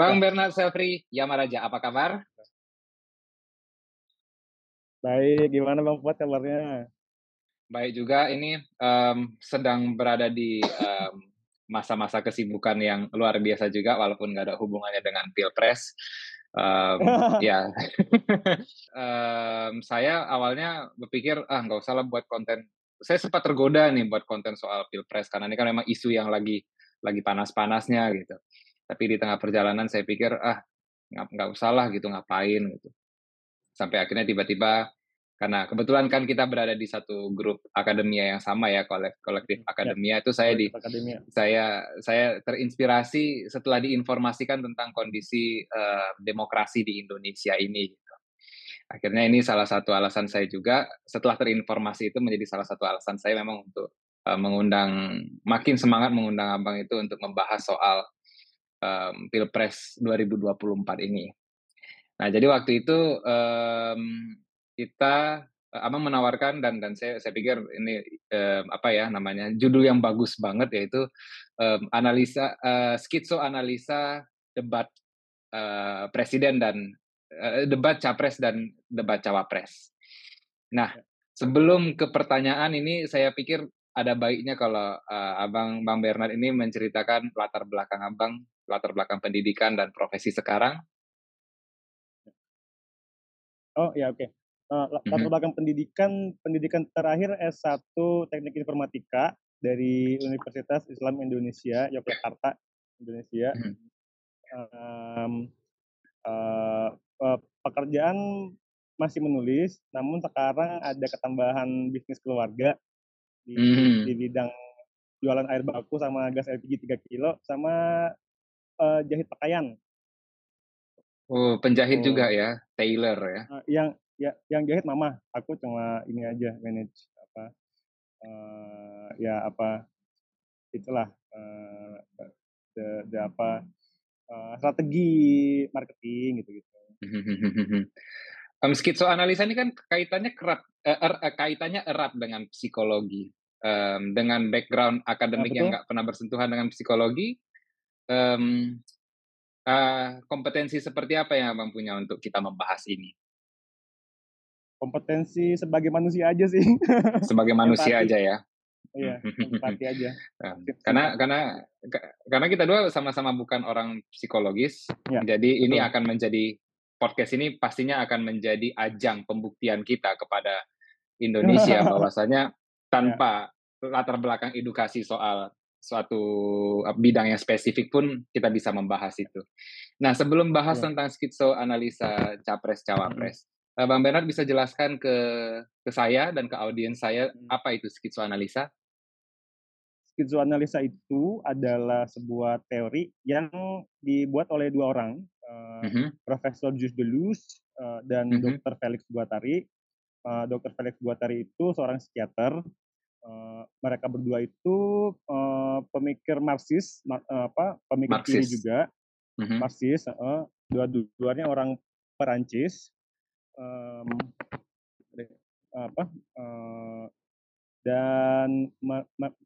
Bang Bernard Selfri Yamaraja, apa kabar? Baik, gimana Bang Fuad kabarnya? Baik juga, ini um, sedang berada di masa-masa um, kesibukan yang luar biasa juga, walaupun nggak ada hubungannya dengan pilpres. Um, ya, um, saya awalnya berpikir ah nggak usah lah buat konten. Saya sempat tergoda nih buat konten soal pilpres karena ini kan memang isu yang lagi lagi panas-panasnya gitu. Tapi di tengah perjalanan saya pikir ah nggak usah lah gitu ngapain gitu sampai akhirnya tiba-tiba karena kebetulan kan kita berada di satu grup akademia yang sama ya kolektif ya, akademia ya, itu saya di akademia. saya saya terinspirasi setelah diinformasikan tentang kondisi uh, demokrasi di Indonesia ini gitu. akhirnya ini salah satu alasan saya juga setelah terinformasi itu menjadi salah satu alasan saya memang untuk uh, mengundang makin semangat mengundang abang itu untuk membahas soal um, pilpres 2024 ini Nah, jadi waktu itu um, kita eh, Abang menawarkan dan dan saya saya pikir ini um, apa ya namanya judul yang bagus banget yaitu um, analisa uh, skitso analisa debat uh, presiden dan uh, debat capres dan debat cawapres. Nah, ya. sebelum ke pertanyaan ini saya pikir ada baiknya kalau uh, Abang Bang Bernard ini menceritakan latar belakang Abang, latar belakang pendidikan dan profesi sekarang Oh ya oke. Okay. Uh, latar mm-hmm. belakang pendidikan pendidikan terakhir S1 Teknik Informatika dari Universitas Islam Indonesia Yogyakarta Indonesia. Mm-hmm. Um, uh, uh, pekerjaan masih menulis, namun sekarang ada ketambahan bisnis keluarga di, mm-hmm. di bidang jualan air baku sama gas LPG 3 kilo sama uh, jahit pakaian Oh, penjahit oh. juga ya, tailor ya. Uh, yang ya yang jahit mama, aku cuma ini aja manage apa uh, ya apa itulah uh, the, the apa uh, strategi marketing gitu gitu. um, skitsoanalisa ini kan kaitannya kerap uh, er, uh, kaitannya erat dengan psikologi. Um, dengan background akademik yang nggak pernah bersentuhan dengan psikologi, um, Uh, kompetensi seperti apa yang Abang punya untuk kita membahas ini? Kompetensi sebagai manusia aja sih. Sebagai manusia aja ya. Iya, empati aja. karena karena karena kita dua sama-sama bukan orang psikologis, ya, jadi ini akan menjadi podcast ini pastinya akan menjadi ajang pembuktian kita kepada Indonesia bahwasanya tanpa ya. latar belakang edukasi soal suatu eh, bidang yang spesifik pun kita bisa membahas itu. Nah, sebelum bahas ya. tentang skitso analisa capres cawapres, hmm. Bang Bernard bisa jelaskan ke ke saya dan ke audiens saya hmm. apa itu skitso analisa? Skitso analisa itu adalah sebuah teori yang dibuat oleh dua orang, uh, mm-hmm. Profesor Jus Delus uh, dan mm-hmm. Dr. Felix Guattari. Uh, Dr. Felix Guattari itu seorang psikiater Uh, mereka berdua itu uh, pemikir Marxis, ma uh, apa pemikir Marxis. kiri juga, mm-hmm. Marxis. Uh, dua-duanya orang Perancis. Um, apa uh, dan ma- ma-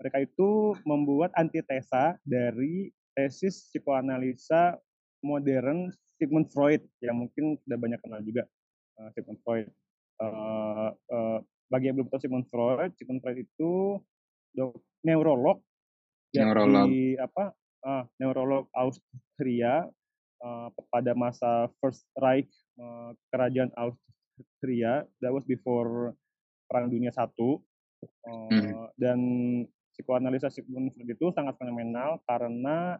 mereka itu membuat antitesa dari tesis psikoanalisa modern Sigmund Freud yang mungkin sudah banyak kenal juga uh, Sigmund Freud. Uh, uh, bagi yang belum tahu Sigmund Freud, Sigmund Freud itu dok, neurolog, neurolog. di apa uh, neurolog Austria uh, pada masa First Reich uh, kerajaan Austria that was before Perang Dunia Satu uh, hmm. dan psikoanalisa Sigmund Freud itu sangat fenomenal karena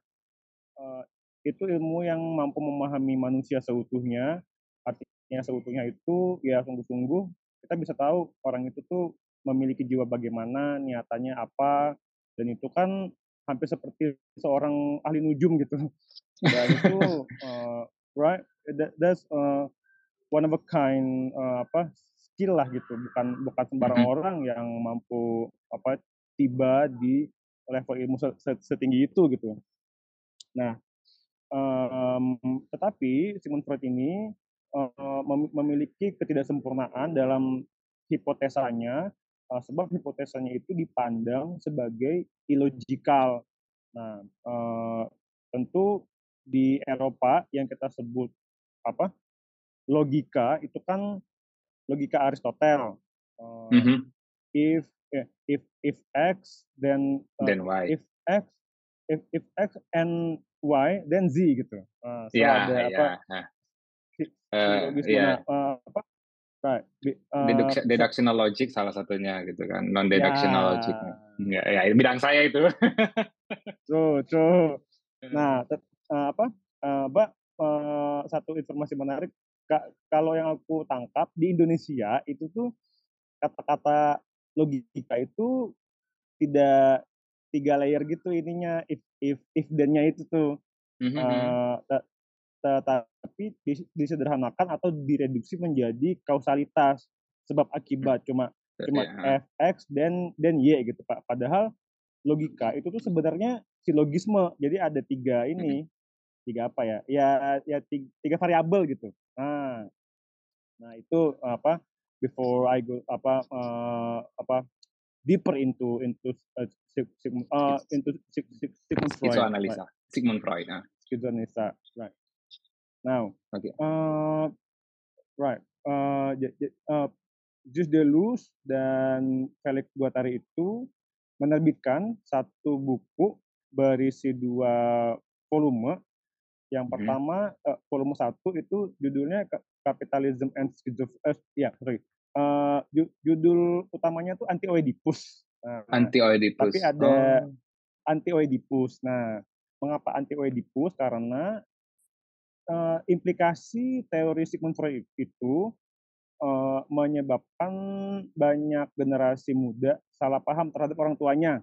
uh, itu ilmu yang mampu memahami manusia seutuhnya artinya seutuhnya itu ya sungguh-sungguh kita bisa tahu orang itu tuh memiliki jiwa bagaimana, niatannya apa, dan itu kan hampir seperti seorang ahli nujum gitu. Dan itu uh, right that, that's uh, one of a kind uh, apa skill lah gitu, bukan bukan sembarang mm-hmm. orang yang mampu apa tiba di level ilmu setinggi itu gitu. Nah, um, tetapi Sigmund Freud ini uh, memiliki ketidaksempurnaan dalam hipotesanya, uh, sebab hipotesanya itu dipandang sebagai illogical. Nah, uh, tentu di Eropa yang kita sebut apa logika itu kan logika Aristotel. Uh, mm -hmm. If eh, if if x then uh, then y. If x if if x and y then z gitu. Uh, so yeah, ada yeah. apa? Uh, yeah. uh, apa? Right. Uh, Deduction, deductional logic salah satunya gitu kan, non deductional yeah. logic. Ya, ya, bidang saya itu. True, true. Nah, uh, apa? Uh, Mbak, uh, satu informasi menarik. Kalau yang aku tangkap di Indonesia itu tuh kata-kata logika itu tidak tiga layer gitu ininya if if if dan-nya itu tuh. Mm -hmm. uh, tetapi disederhanakan atau direduksi menjadi kausalitas sebab akibat cuma cuma yeah. fx dan dan y gitu pak. Padahal logika itu tuh sebenarnya silogisme. Jadi ada tiga ini tiga apa ya? Ya ya tiga, tiga variabel gitu. Nah nah itu apa before I go apa uh, apa deeper into into uh, uh, into Sigmund Freud analisa right? Sigmund Freud nah. analisa right Now, okay. uh, right, uh, uh, Jus Delus dan Felix Guattari itu menerbitkan satu buku berisi dua volume. Yang hmm. pertama uh, volume satu itu judulnya Capitalism and Schizophrenia. Uh, ya, sorry. Uh, judul utamanya tuh Anti Oedipus. Nah, anti Oedipus. Tapi ada oh. Anti Oedipus. Nah, mengapa Anti Oedipus? Karena uh, implikasi teori Sigmund Freud itu uh, menyebabkan banyak generasi muda salah paham terhadap orang tuanya.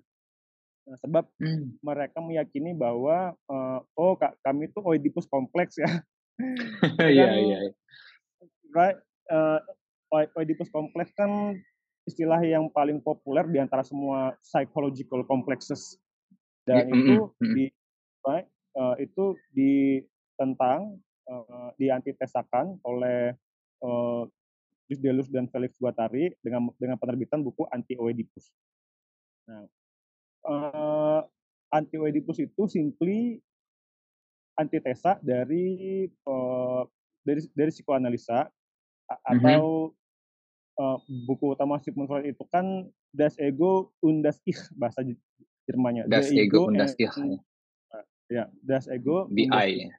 Nah, sebab hmm. mereka meyakini bahwa uh, oh kak kami itu Oedipus kompleks ya. Iya iya. Right, uh, Oedipus kompleks kan istilah yang paling populer di antara semua psychological complexes dan mm -hmm. itu di right, uh, itu di tentang uh, diantitesakan oleh uh, Delus dan Felix Guattari dengan dengan penerbitan buku Anti Oedipus. Nah, uh, Anti Oedipus itu simply antitesa dari uh, dari dari psikoanalisa mm-hmm. atau uh, buku utama Sigmund Freud itu kan Das Ego und das Ich bahasa Jermannya. Das Ego und das Ich. Ya, Das Ego. The I.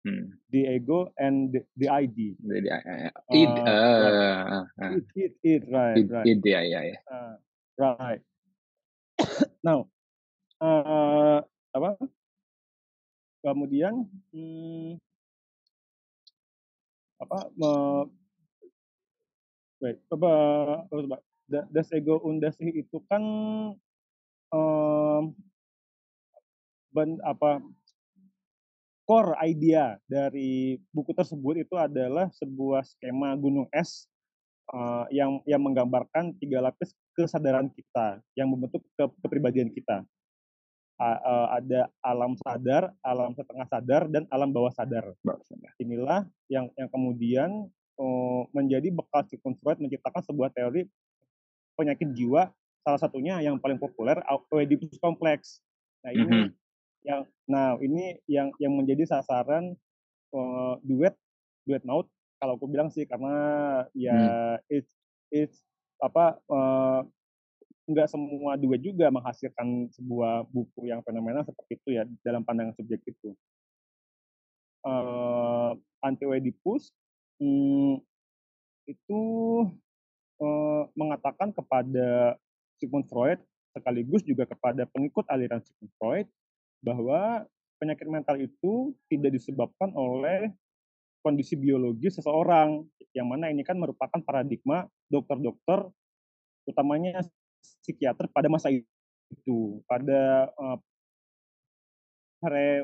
Hmm. The ego and the, the ID. The, the, uh, id, uh, uh, uh, it, it, it, right, id, right. Id, ya, ya, ya. Uh, right. Now, uh, apa? Kemudian, hmm, apa? Uh, wait, coba, coba. Das ego und das itu kan um, ben, apa core idea dari buku tersebut itu adalah sebuah skema gunung es uh, yang yang menggambarkan tiga lapis kesadaran kita yang membentuk ke, kepribadian kita. Uh, uh, ada alam sadar, alam setengah sadar, dan alam bawah sadar. Inilah yang yang kemudian uh, menjadi bekal Sigmund Freud menciptakan sebuah teori penyakit jiwa, salah satunya yang paling populer Oedipus Complex. Nah ini mm -hmm yang nah ini yang yang menjadi sasaran uh, duet duet maut kalau aku bilang sih karena ya hmm. it's it's apa uh, nggak semua duet juga menghasilkan sebuah buku yang fenomenal seperti itu ya dalam pandangan subjektif itu. Uh, Anti Oedipus hmm, itu uh, mengatakan kepada Sigmund Freud sekaligus juga kepada pengikut aliran Sigmund Freud bahwa penyakit mental itu tidak disebabkan oleh kondisi biologis seseorang yang mana ini kan merupakan paradigma dokter-dokter utamanya psikiater pada masa itu pada uh,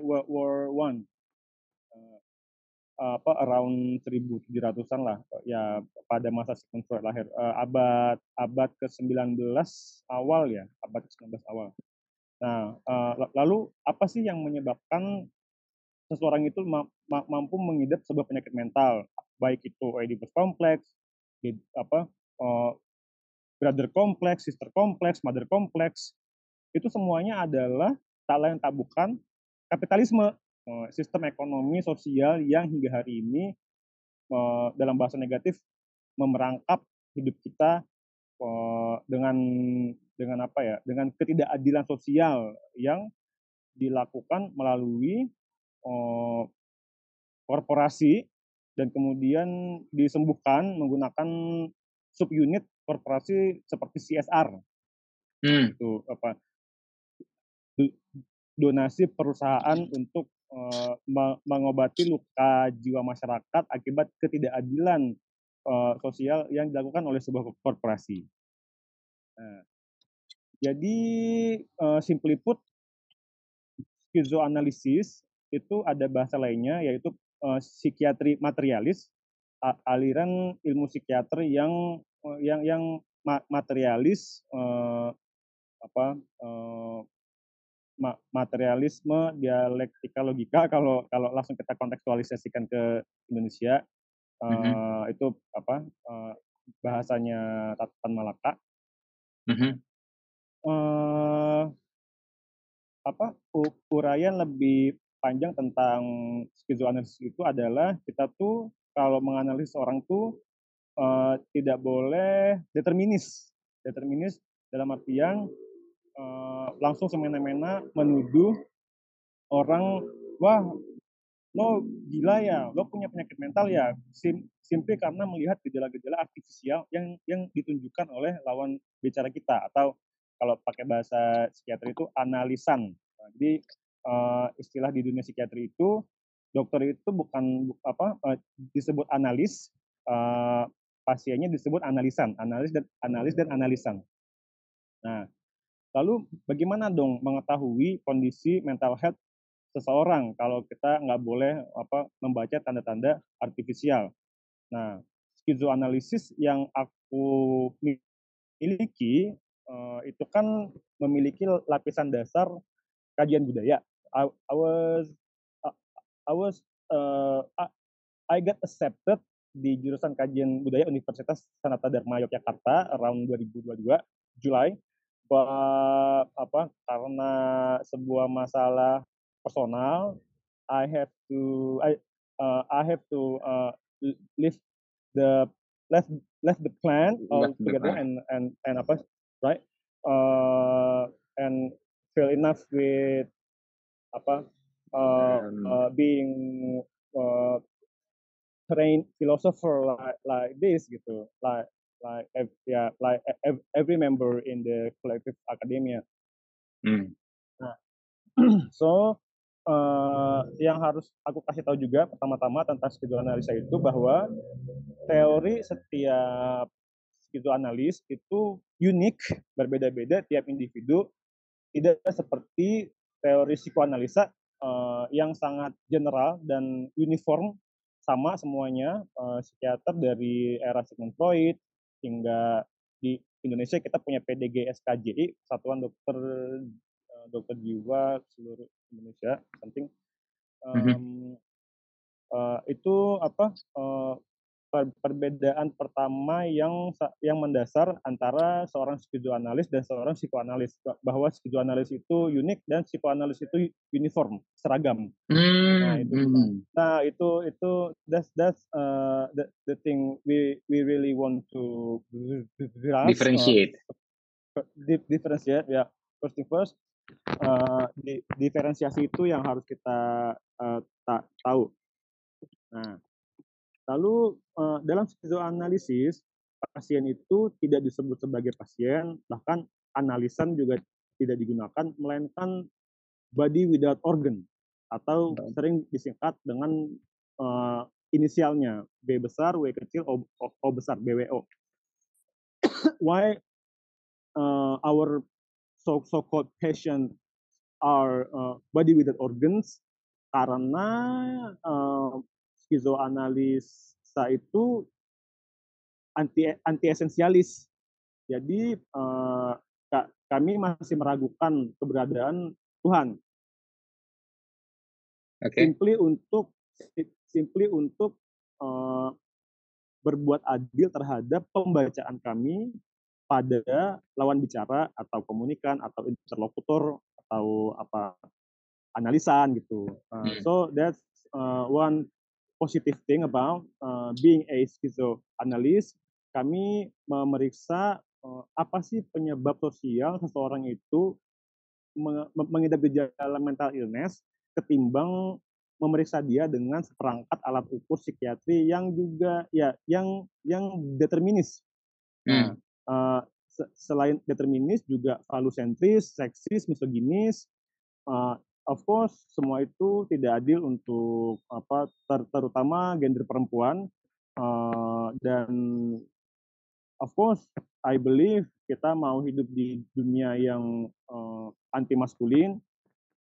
World War One uh, apa around 1700-an lah ya pada masa Sigmund Freud lahir uh, abad abad ke-19 awal ya abad ke-19 awal Nah, uh, lalu apa sih yang menyebabkan seseorang itu ma ma mampu mengidap sebuah penyakit mental, baik itu Oedipus kompleks, apa uh, brother kompleks, sister kompleks, mother kompleks, itu semuanya adalah tak lain tak bukan kapitalisme. uh, sistem ekonomi sosial yang hingga hari ini uh, dalam bahasa negatif memerangkap hidup kita uh, dengan dengan apa ya dengan ketidakadilan sosial yang dilakukan melalui uh, korporasi dan kemudian disembuhkan menggunakan subunit korporasi seperti CSR. Hmm. Itu apa donasi perusahaan untuk uh, mengobati luka jiwa masyarakat akibat ketidakadilan uh, sosial yang dilakukan oleh sebuah korporasi. Nah, jadi uh, simply put, skizoanalisis itu ada bahasa lainnya yaitu uh, psikiatri materialis, aliran ilmu psikiatri yang uh, yang yang materialis uh, apa uh, materialisme, dialektika logika kalau kalau langsung kita kontekstualisasikan ke Indonesia mm-hmm. uh, itu apa uh, bahasanya Tatan Malaka. Mm-hmm. Apa uraian lebih panjang tentang skizoanalisis itu adalah kita tuh kalau menganalisis orang tuh uh, tidak boleh determinis. Determinis dalam artian uh, langsung semena-mena menuduh orang wah lo gila ya lo punya penyakit mental ya sim simply karena melihat gejala-gejala artifisial yang yang ditunjukkan oleh lawan bicara kita atau kalau pakai bahasa psikiatri itu analisan nah, jadi uh, istilah di dunia psikiatri itu dokter itu bukan apa uh, disebut analis uh, pasiennya disebut analisan analis dan analis dan analisan nah Lalu bagaimana dong mengetahui kondisi mental health seseorang kalau kita nggak boleh apa membaca tanda-tanda artifisial. Nah, skizoanalisis yang aku miliki uh, itu kan memiliki lapisan dasar kajian budaya. I, I was I was uh, I got accepted di jurusan kajian budaya Universitas Sanata Dharma Yogyakarta around 2022 Juli apa karena sebuah masalah personal I have to I uh, I have to uh, leave the left left the plan together and and and apa right uh, and feel enough with apa uh, uh, being uh, trained philosopher like like this gitu like like yeah like every member in the collective academia. Hmm. Nah, so uh, yang harus aku kasih tahu juga pertama-tama tentang skizoanalisa itu bahwa teori setiap skizoanalis itu unik, berbeda-beda tiap individu, tidak seperti teori psikoanalisa uh, yang sangat general dan uniform sama semuanya. Uh, psikiater dari era Sigmund Freud, hingga di Indonesia kita punya PDG SKJI Satuan Dokter eh, Dokter Jiwa seluruh Indonesia penting um, mm -hmm. uh, itu apa uh, perbedaan pertama yang yang mendasar antara seorang skizoanalis dan seorang psikoanalis bahwa skizoanalis itu unik dan psikoanalis itu uniform seragam. Mm. Nah itu mm. nah itu itu that's that's uh, the the thing we we really want to differentiate. Uh, di, differentiate ya. First thing first uh, di, diferensiasi itu yang harus kita uh, ta tahu. Nah, Lalu uh, dalam skizoanalisis pasien itu tidak disebut sebagai pasien, bahkan analisan juga tidak digunakan, melainkan body without organ atau sering disingkat dengan uh, inisialnya B besar, W kecil, O, o, o besar, BWO. Why uh, our so so called patient are uh, body without organs? Karena uh, skizoanalisa itu anti anti esensialis. Jadi uh, kami masih meragukan keberadaan Tuhan. Okay. Simply untuk simply untuk uh, berbuat adil terhadap pembacaan kami pada lawan bicara atau komunikan atau interlokutor atau apa analisan gitu. Uh. So that's uh, one positive thing about uh, being a schizoanalyst. Kami memeriksa uh, apa sih penyebab sosial seseorang itu mengidap gejala mental illness ketimbang memeriksa dia dengan seperangkat alat ukur psikiatri yang juga ya yang yang determinis. Hmm. uh, selain determinis juga falusentris, seksis, misoginis. Uh, of course semua itu tidak adil untuk apa ter, terutama gender perempuan uh, dan of course I believe kita mau hidup di dunia yang uh, anti maskulin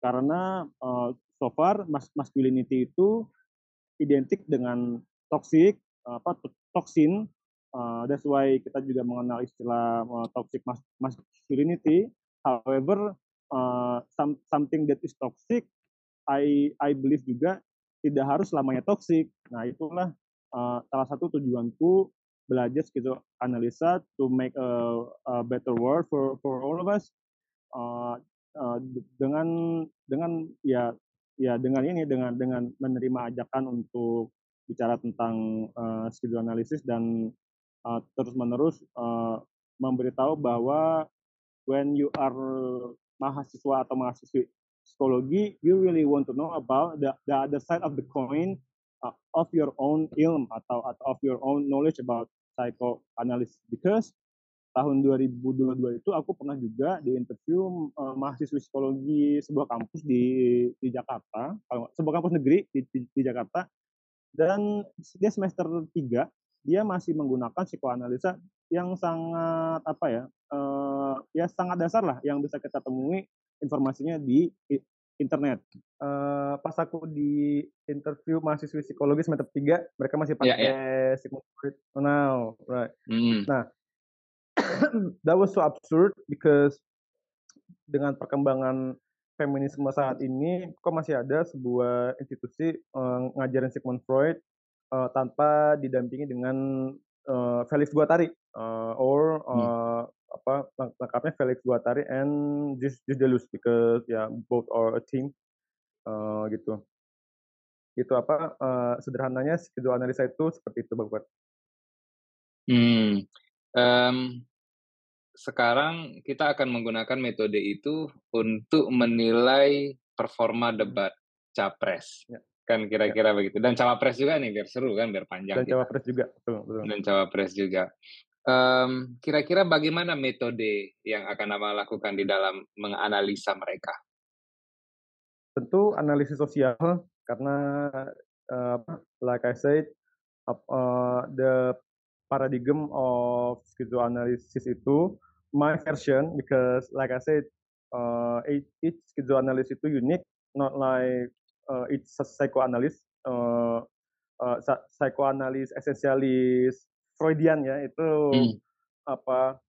karena uh, so far mas masculinity itu identik dengan toxic apa toksin uh, that's why kita juga mengenal istilah uh, toxic mas masculinity. However uh, some, something that is toxic I I believe juga tidak harus selamanya toxic. Nah itulah uh, salah satu tujuanku belajar gitu analisa to make a, a better world for for all of us. Uh, uh, dengan dengan ya ya dengan ini dengan dengan menerima ajakan untuk bicara tentang uh, skill analisis dan uh, terus menerus uh, memberitahu bahwa when you are mahasiswa atau mahasiswi psikologi you really want to know about the, the other side of the coin uh, of your own ilm atau, atau of your own knowledge about psychoanalysis. Because tahun 2022 itu aku pernah juga di interview uh, mahasiswa psikologi sebuah kampus di di Jakarta, sebuah kampus negeri di, di, di Jakarta. Dan dia semester 3 dia masih menggunakan psikoanalisa yang sangat apa ya uh, ya sangat dasar lah yang bisa kita temui informasinya di internet. Uh, pas aku di interview mahasiswa psikologi semester 3, mereka masih pakai yeah, yeah. Sigmund Freud now, right. Mm. Nah, that was so absurd because dengan perkembangan feminisme saat ini kok masih ada sebuah institusi uh, ngajarin Sigmund Freud uh, tanpa didampingi dengan uh, Felix Guattari uh, or uh, hmm. apa lengkapnya Felix Guattari and Just Deleuze because ya yeah, both are a team uh, gitu itu apa uh, sederhananya analisa itu seperti itu Bapak. Hmm. Um, sekarang kita akan menggunakan metode itu untuk menilai performa debat capres. Ya. Kan kira-kira ya. begitu. Dan cawapres juga nih biar seru kan, biar panjang. Dan gitu. cawapres juga, betul, betul. Dan cawapres juga. Um, kira-kira bagaimana metode yang akan Aba lakukan di dalam menganalisa mereka? Tentu analisis sosial karena uh, like I said uh, the paradigm of schizoanalysis itu my version because like I said uh, each schizoanalysis itu unique not like uh, it's a psychoanalyst uh, uh, psychoanalyst essentialist Freudian ya itu hmm. apa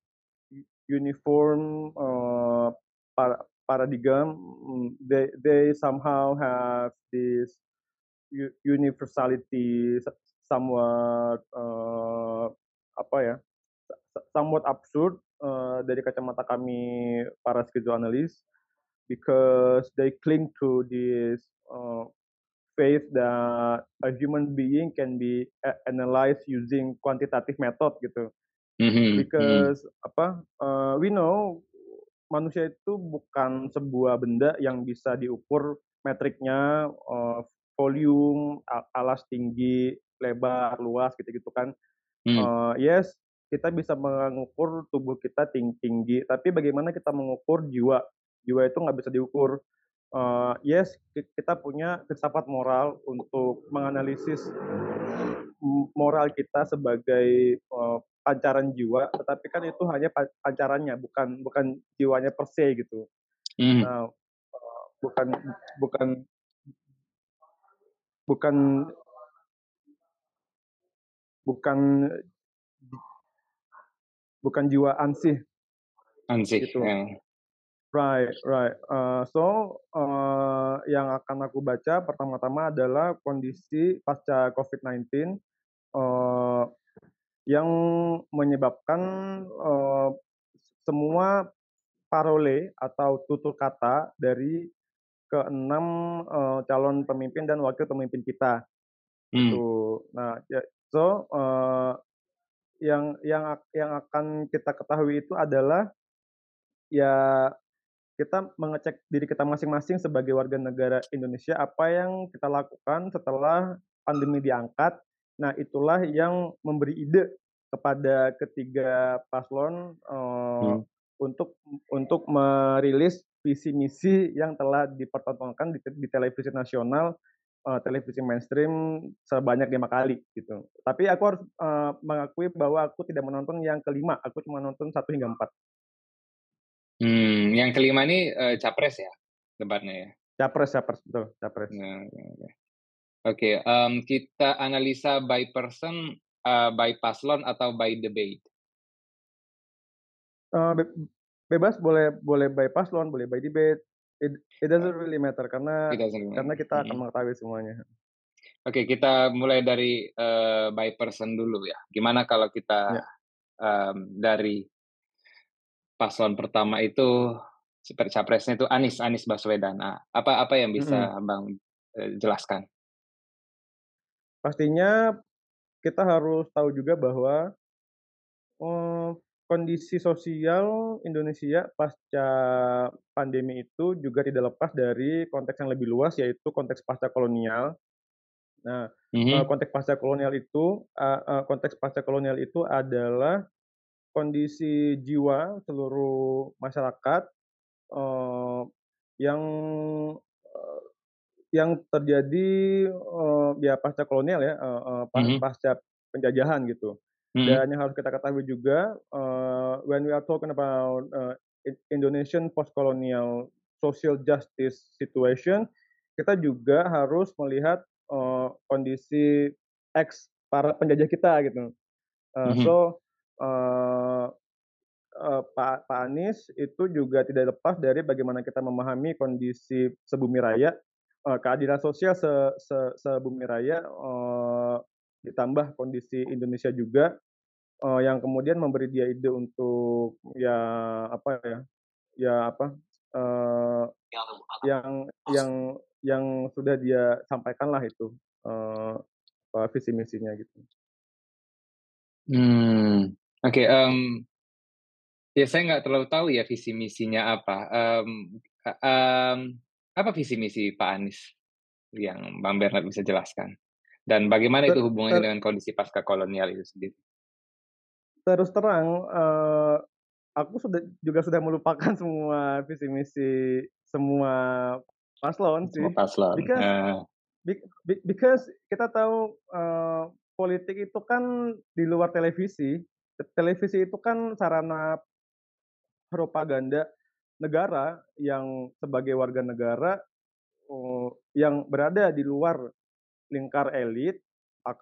uniform uh, par paradigm they they somehow have this universality somewhat uh, apa ya somewhat absurd uh, dari kacamata kami para skizoanalis because they cling to this uh, faith that a human being can be analyzed using quantitative method gitu. Mm-hmm. Because mm-hmm. apa uh, we know manusia itu bukan sebuah benda yang bisa diukur metriknya uh, volume, alas tinggi, lebar, luas gitu-gitu kan. Mm. Uh, yes, kita bisa mengukur tubuh kita tinggi, tinggi tapi bagaimana kita mengukur jiwa jiwa itu nggak bisa diukur uh, yes kita punya filsafat moral untuk menganalisis moral kita sebagai uh, pancaran jiwa tetapi kan itu hanya pancarannya bukan bukan jiwanya per se gitu mm. nah uh, bukan bukan bukan bukan bukan jiwa ansih. Ansih. Gitu. Yeah. Right, right. Uh, so uh, yang akan aku baca pertama-tama adalah kondisi pasca COVID-19 uh, yang menyebabkan uh, semua parole atau tutur kata dari ke enam uh, calon pemimpin dan wakil pemimpin kita. Hmm. Gitu. Nah, ya, so uh, yang yang yang akan kita ketahui itu adalah ya kita mengecek diri kita masing-masing sebagai warga negara Indonesia apa yang kita lakukan setelah pandemi diangkat. Nah, itulah yang memberi ide kepada ketiga paslon uh, hmm. untuk untuk merilis visi misi yang telah dipertontonkan di, di televisi nasional, uh, televisi mainstream sebanyak lima kali gitu. Tapi aku harus uh, mengakui bahwa aku tidak menonton yang kelima, aku cuma nonton satu hingga empat. Hmm, yang kelima ini uh, capres ya debatnya ya? Capres, capres betul, capres. Nah, Oke, okay, um, kita analisa by person, uh, by paslon atau by debate? Uh, be bebas boleh boleh by paslon, boleh by debate. It, it doesn't really matter karena karena kita akan mengetahui semuanya. Oke, okay, kita mulai dari uh, by person dulu ya. Gimana kalau kita ya. um, dari paslon pertama itu seperti capresnya itu Anies Anies Baswedan. Nah, apa apa yang bisa hmm. Bang eh, jelaskan? Pastinya kita harus tahu juga bahwa eh, kondisi sosial Indonesia pasca pandemi itu juga tidak lepas dari konteks yang lebih luas yaitu konteks pasca kolonial. Nah, mm-hmm. konteks pasca kolonial itu konteks pasca kolonial itu adalah kondisi jiwa seluruh masyarakat uh, yang uh, yang terjadi uh, ya pasca kolonial ya uh, uh, mm-hmm. pasca penjajahan gitu mm-hmm. dan yang harus kita ketahui juga uh, when we are talking about uh, Indonesian post colonial social justice situation kita juga harus melihat uh, kondisi ex para penjajah kita gitu uh, mm-hmm. so uh, uh, Pak Pak Anies itu juga tidak lepas dari bagaimana kita memahami kondisi sebumi raya, uh, keadilan sosial se, se, sebumi raya, ditambah kondisi Indonesia juga, yang kemudian memberi dia ide untuk ya apa ya, ya apa uh, yang yang yang sudah dia sampaikan lah itu uh, visi misinya gitu. Hmm. Oke, okay, um, ya saya nggak terlalu tahu ya visi misinya apa. Um, um, apa visi misi Pak Anies yang Bang Bernard bisa jelaskan? Dan bagaimana itu hubungannya dengan kondisi pasca kolonial itu sendiri? Terus terang, uh, aku sudah juga sudah melupakan semua visi misi semua paslon sih. Semua paslon. Because, uh. because kita tahu uh, politik itu kan di luar televisi televisi itu kan sarana propaganda negara yang sebagai warga negara uh, yang berada di luar lingkar elit.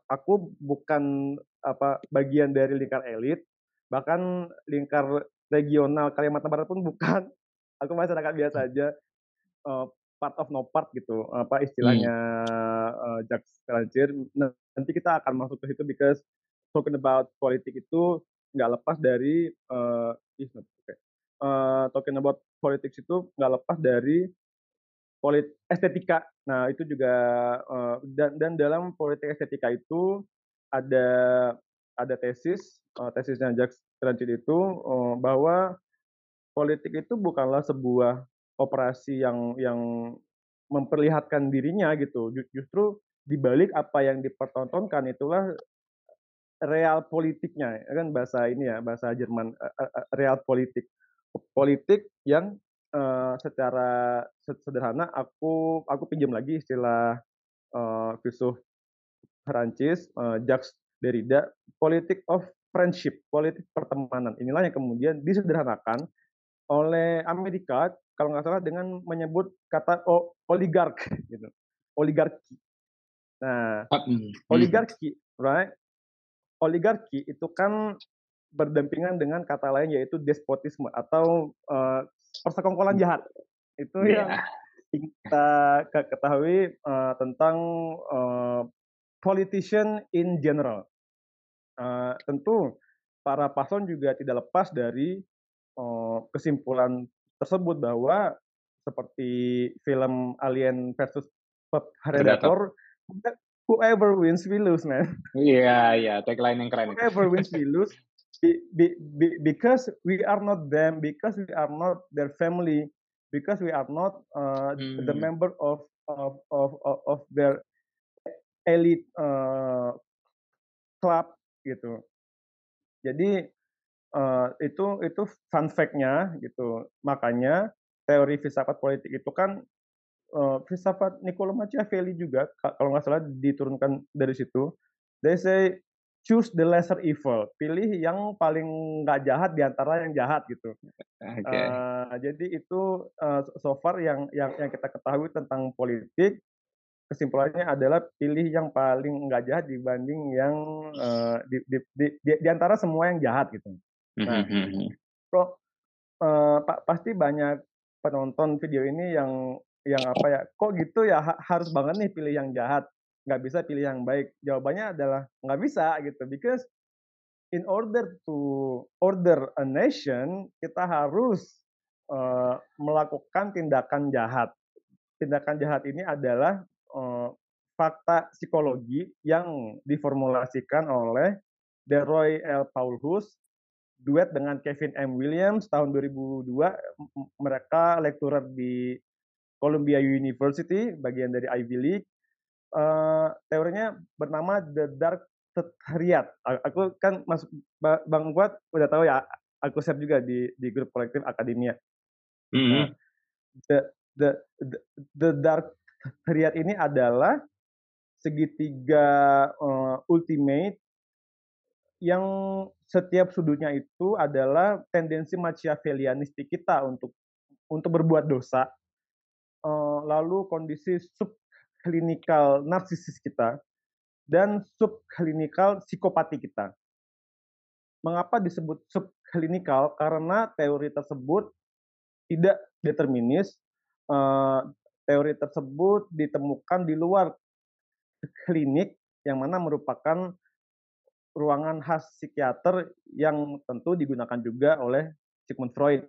Aku bukan apa bagian dari lingkar elit bahkan lingkar regional Kalimantan Barat pun bukan. Aku masyarakat biasa aja uh, part of no part gitu apa istilahnya hmm. uh, Jacques nanti kita akan masuk ke situ because talking about politik itu nggak lepas dari uh, okay. uh, talking about politics itu nggak lepas dari polit estetika. Nah itu juga uh, dan dan dalam politik estetika itu ada ada tesis uh, tesisnya Jacques Tranchid itu uh, bahwa politik itu bukanlah sebuah operasi yang yang memperlihatkan dirinya gitu. Justru dibalik apa yang dipertontonkan itulah real politiknya ya kan bahasa ini ya bahasa Jerman real politik. Politik yang uh, secara sederhana aku aku pinjam lagi istilah uh, filsuf Perancis uh, Jacques Derrida politik of friendship politik pertemanan. Inilah yang kemudian disederhanakan oleh Amerika kalau nggak salah dengan menyebut kata oh, oligark gitu. Oligarki. Nah ah, hmm, hmm. oligarki right oligarki itu kan berdampingan dengan kata lain yaitu despotisme atau uh, persekongkolan jahat. Itu yeah. yang kita ketahui uh, tentang uh, politician in general. Uh, tentu para paslon juga tidak lepas dari uh, kesimpulan tersebut bahwa seperti film Alien versus Predator, Predator. Whoever wins we lose man. Iya yeah, iya yeah. tagline yang keren. Whoever wins we lose be, be, be, because we are not them, because we are not their family, because we are not uh, hmm. the member of of of of their elite uh, club gitu. Jadi uh, itu itu fun fact-nya gitu. Makanya teori filsafat politik itu kan uh, filsafat Niccolo Machiavelli juga kalau nggak salah diturunkan dari situ. They say choose the lesser evil, pilih yang paling nggak jahat di antara yang jahat gitu. Okay. Uh, jadi itu uh, so far yang yang yang kita ketahui tentang politik kesimpulannya adalah pilih yang paling nggak jahat dibanding yang uh, di, di, di, di, di antara semua yang jahat gitu. Nah, kok uh, pak pasti banyak penonton video ini yang yang apa ya kok gitu ya ha harus banget nih pilih yang jahat nggak bisa pilih yang baik jawabannya adalah nggak bisa gitu because in order to order a nation kita harus uh, melakukan tindakan jahat tindakan jahat ini adalah uh, fakta psikologi yang diformulasikan oleh Deroy L. Paulhus duet dengan Kevin M. Williams tahun 2002 mereka lekturer di Columbia University bagian dari Ivy League uh, teorinya bernama The Dark Triad aku kan masuk Bang Kuat udah tahu ya aku share juga di di grup kolektif akademia. Mm -hmm. nah, the, the the the Dark Triad ini adalah segitiga uh, ultimate yang setiap sudutnya itu adalah tendensi Machiavellianistik kita untuk untuk berbuat dosa, lalu kondisi subklinikal narsisis kita, dan subklinikal psikopati kita. Mengapa disebut subklinikal? Karena teori tersebut tidak determinis. Uh, teori tersebut ditemukan di luar klinik yang mana merupakan ruangan khas psikiater yang tentu digunakan juga oleh Sigmund Freud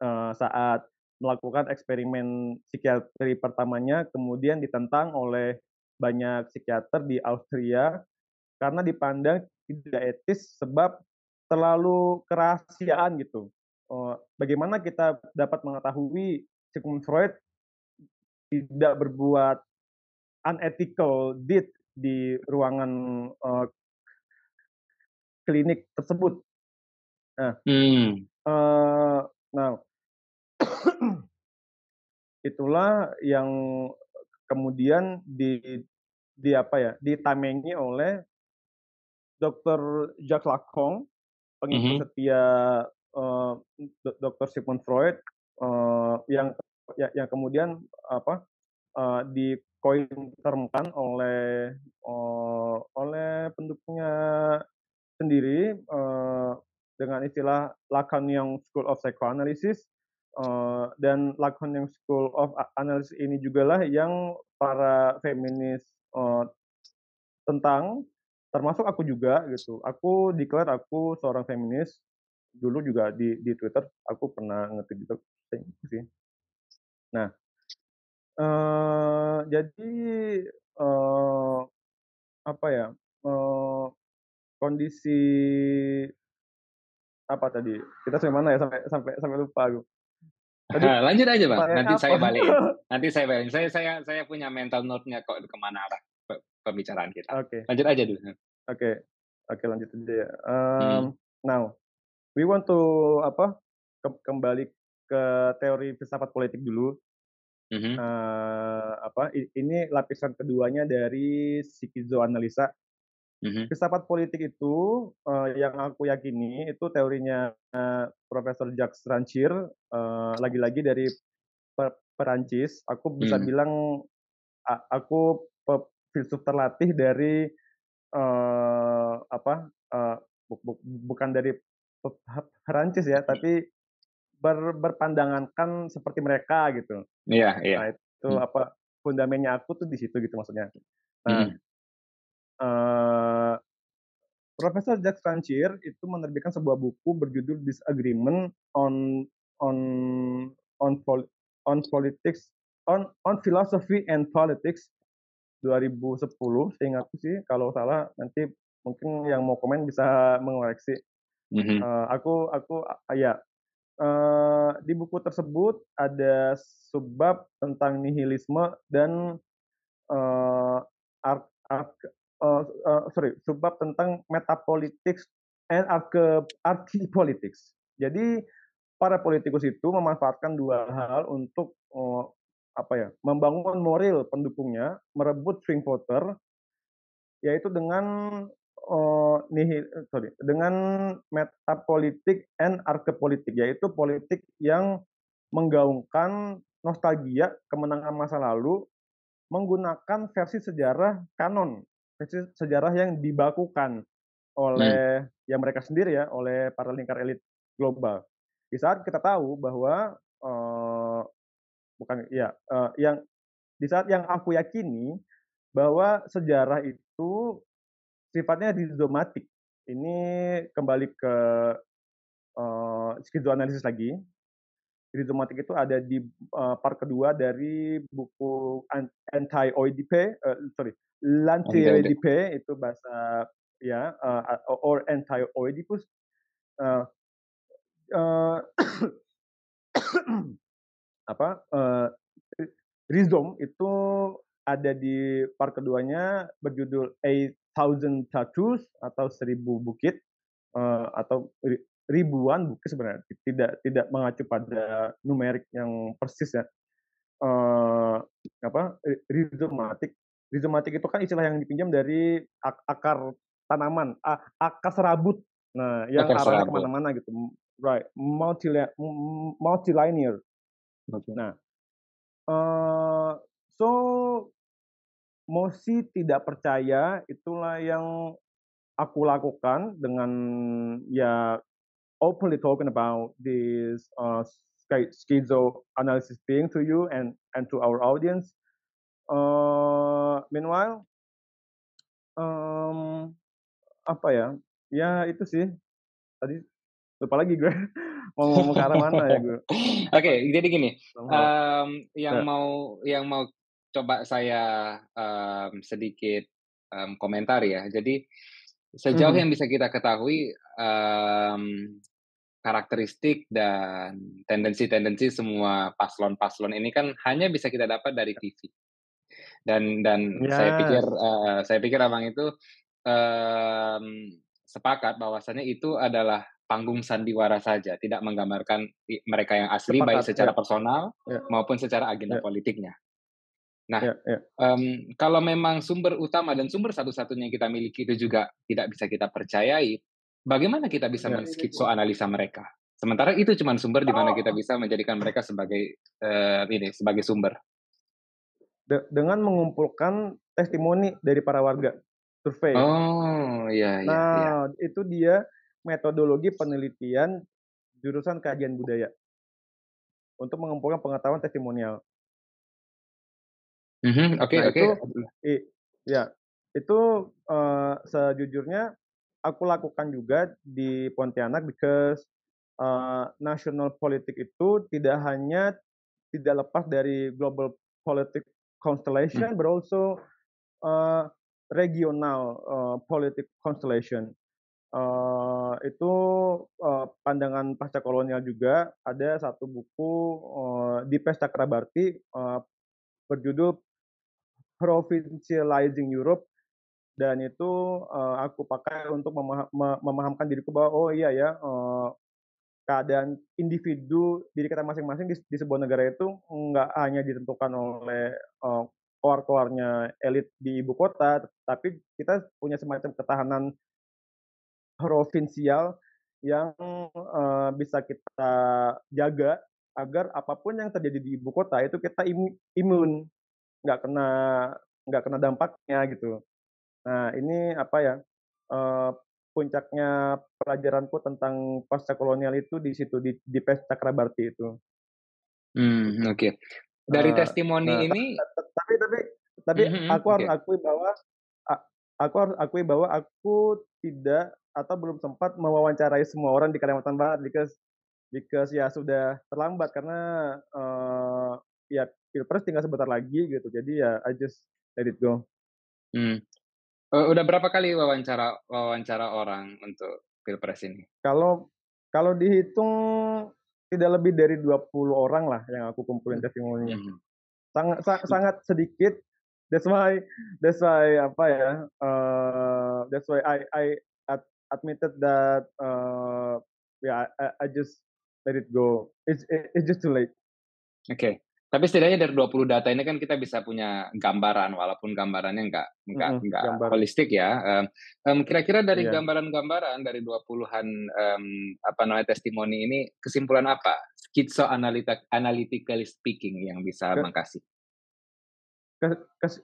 uh, saat melakukan eksperimen psikiatri pertamanya kemudian ditentang oleh banyak psikiater di Austria karena dipandang tidak etis sebab terlalu kerahasiaan gitu. Uh, bagaimana kita dapat mengetahui Sigmund Freud tidak berbuat unethical deed di ruangan uh, klinik tersebut. Nah, hmm. uh, nah itulah yang kemudian di di apa ya ditamengi oleh Dr. Jacques Lacan, pengikut mm -hmm. setia uh, eh, Dr. Sigmund Freud uh, yang ya, yang kemudian apa uh, di koin termkan oleh uh, oleh pendukungnya sendiri uh, dengan istilah Lacanian School of Psychoanalysis uh, dan Lacanian School of Analysis ini juga lah yang para feminis uh, tentang termasuk aku juga gitu. Aku declare aku seorang feminis dulu juga di di Twitter aku pernah ngetik gitu sih. Nah, uh, jadi uh, apa ya? Uh, kondisi apa tadi? Kita sampai mana ya sampai sampai sampai lupa aku. Tadi, lanjut aja bang, nanti apa? saya balik. Nanti saya balik. Saya saya saya punya mental note-nya kok ke mana arah pembicaraan kita. Oke. Okay. Lanjut aja dulu. Oke, okay. oke okay, lanjut aja ya. Um, hmm. Now, we want to apa? Ke, kembali ke teori filsafat politik dulu. Mm-hmm. Uh, apa? Ini lapisan keduanya dari psikizoanalisa Mm-hmm. Filsafat politik itu uh, yang aku yakini itu teorinya uh, Profesor Jacques Rancière uh, lagi-lagi dari per- Perancis. Aku bisa mm. bilang aku pe- filsuf terlatih dari uh, apa uh, bu- bu- bukan dari Perancis ya, tapi ber- berpandangan seperti mereka gitu. Iya, yeah, iya. Yeah. Nah, itu mm. apa fundamennya aku tuh di situ gitu maksudnya. Nah, mm. Uh, Profesor Jacques Rancière itu menerbitkan sebuah buku berjudul Disagreement on on on on politics on on philosophy and politics 2010 seingatku sih kalau salah nanti mungkin yang mau komen bisa mengoreksi. Mm-hmm. uh, aku aku uh, ya. Uh, di buku tersebut ada subbab tentang nihilisme dan uh, ark, ark, uh, sorry subbab tentang metapolitics and archi politics jadi para politikus itu memanfaatkan dua hal untuk uh, apa ya membangun moral pendukungnya, merebut swing voter, yaitu dengan uh, nihil, sorry, dengan metapolitik and arkepolitik, yaitu politik yang menggaungkan nostalgia kemenangan masa lalu menggunakan versi sejarah kanon, sejarah yang dibakukan oleh hmm. ya mereka sendiri ya, oleh para lingkar elit global. Di saat kita tahu bahwa uh, bukan ya uh, yang di saat yang aku yakini bahwa sejarah itu sifatnya rizomatik. Ini kembali ke uh, skizoanalisis lagi. Rizomatik itu ada di uh, part kedua dari buku anti-OEDP, uh, sorry, lanti-OEDP itu bahasa ya uh, or anti-Oedipus. Uh, uh, apa uh, Rhizome itu ada di part keduanya berjudul A Thousand Tattoos atau Seribu Bukit uh, atau ribuan bukit sebenarnya. Tidak tidak mengacu pada numerik yang persis ya. Uh, apa rizomatik rizomatik itu kan istilah yang dipinjam dari ak akar tanaman akar serabut. Nah yang arahnya ke mana-mana gitu. Right multi multilinear. Okay. nah uh, so Mosi tidak percaya itulah yang aku lakukan dengan ya openly talking about this uh, schizo analysis thing to you and and to our audience. Uh, meanwhile, um, apa ya? Ya itu sih. Tadi lupa lagi gue mau ngomong ke arah mana ya gue. Oke, okay, jadi gini, um, yang ya. mau yang mau coba saya um, sedikit um, komentar ya. Jadi sejauh hmm. yang bisa kita ketahui um, karakteristik dan tendensi-tendensi semua paslon-paslon ini kan hanya bisa kita dapat dari TV. Dan dan yes. saya pikir uh, saya pikir abang itu um, sepakat bahwasannya itu adalah panggung sandiwara saja, tidak menggambarkan mereka yang asli Sepakat, baik secara ya. personal ya. maupun secara agenda ya. politiknya. Nah, ya, ya. Um, kalau memang sumber utama dan sumber satu-satunya yang kita miliki itu juga tidak bisa kita percayai, bagaimana kita bisa ya. analisa mereka? Sementara itu cuma sumber di mana oh. kita bisa menjadikan mereka sebagai uh, ini sebagai sumber. De dengan mengumpulkan testimoni dari para warga survei. Oh, iya, iya. Nah, iya. itu dia metodologi penelitian jurusan kajian budaya untuk mengumpulkan pengetahuan testimonial. Mm-hmm. Oke, nah, oke. ya, itu uh, sejujurnya aku lakukan juga di Pontianak because uh, national politik itu tidak hanya tidak lepas dari global politik constellation, mm. but also uh, regional uh, politik constellation. Uh, itu uh, pandangan pasca kolonial juga ada satu buku uh, di Pesta Kerabarti uh, berjudul Provincializing Europe dan itu uh, aku pakai untuk memaham, memahamkan diriku bahwa oh iya ya uh, keadaan individu diri kita masing-masing di, di sebuah negara itu nggak hanya ditentukan oleh uh, keluar-keluarnya elit di ibu kota, tapi kita punya semacam ketahanan provinsial yang uh, bisa kita jaga agar apa pun yang terjadi di ibu kota itu kita imun nggak kena nggak kena dampaknya gitu. Nah ini apa ya puncaknya pelajaranku tentang pasca kolonial itu di situ di, di Pes Cakrabarti itu. Hmm oke. Okay. Dari uh, testimoni nah, ini. Tapi tapi tapi mm -hmm, aku harus akui bahwa aku harus akui bahwa aku tidak atau belum sempat mewawancarai semua orang di Kalimantan Barat because because ya sudah terlambat karena uh, ya pilpres tinggal sebentar lagi gitu jadi ya I just let it go. Hmm. Uh, udah berapa kali wawancara wawancara orang untuk pilpres ini? Kalau kalau dihitung tidak lebih dari 20 orang lah yang aku kumpulin hmm. testimoninya. Hmm. Sangat sa sangat sedikit. That's why that's why apa ya? Uh, that's why I I admitted that uh, yeah I, I just let it go. It's it's just too late. Oke. Okay. Tapi setidaknya dari 20 data ini kan kita bisa punya gambaran walaupun gambarannya nggak nggak mm, nggak holistik ya. Um, um, kira-kira dari yeah. gambaran-gambaran dari 20-an um, apa namanya testimoni ini kesimpulan apa? Skitso analytically speaking yang bisa Ke, mengkasih.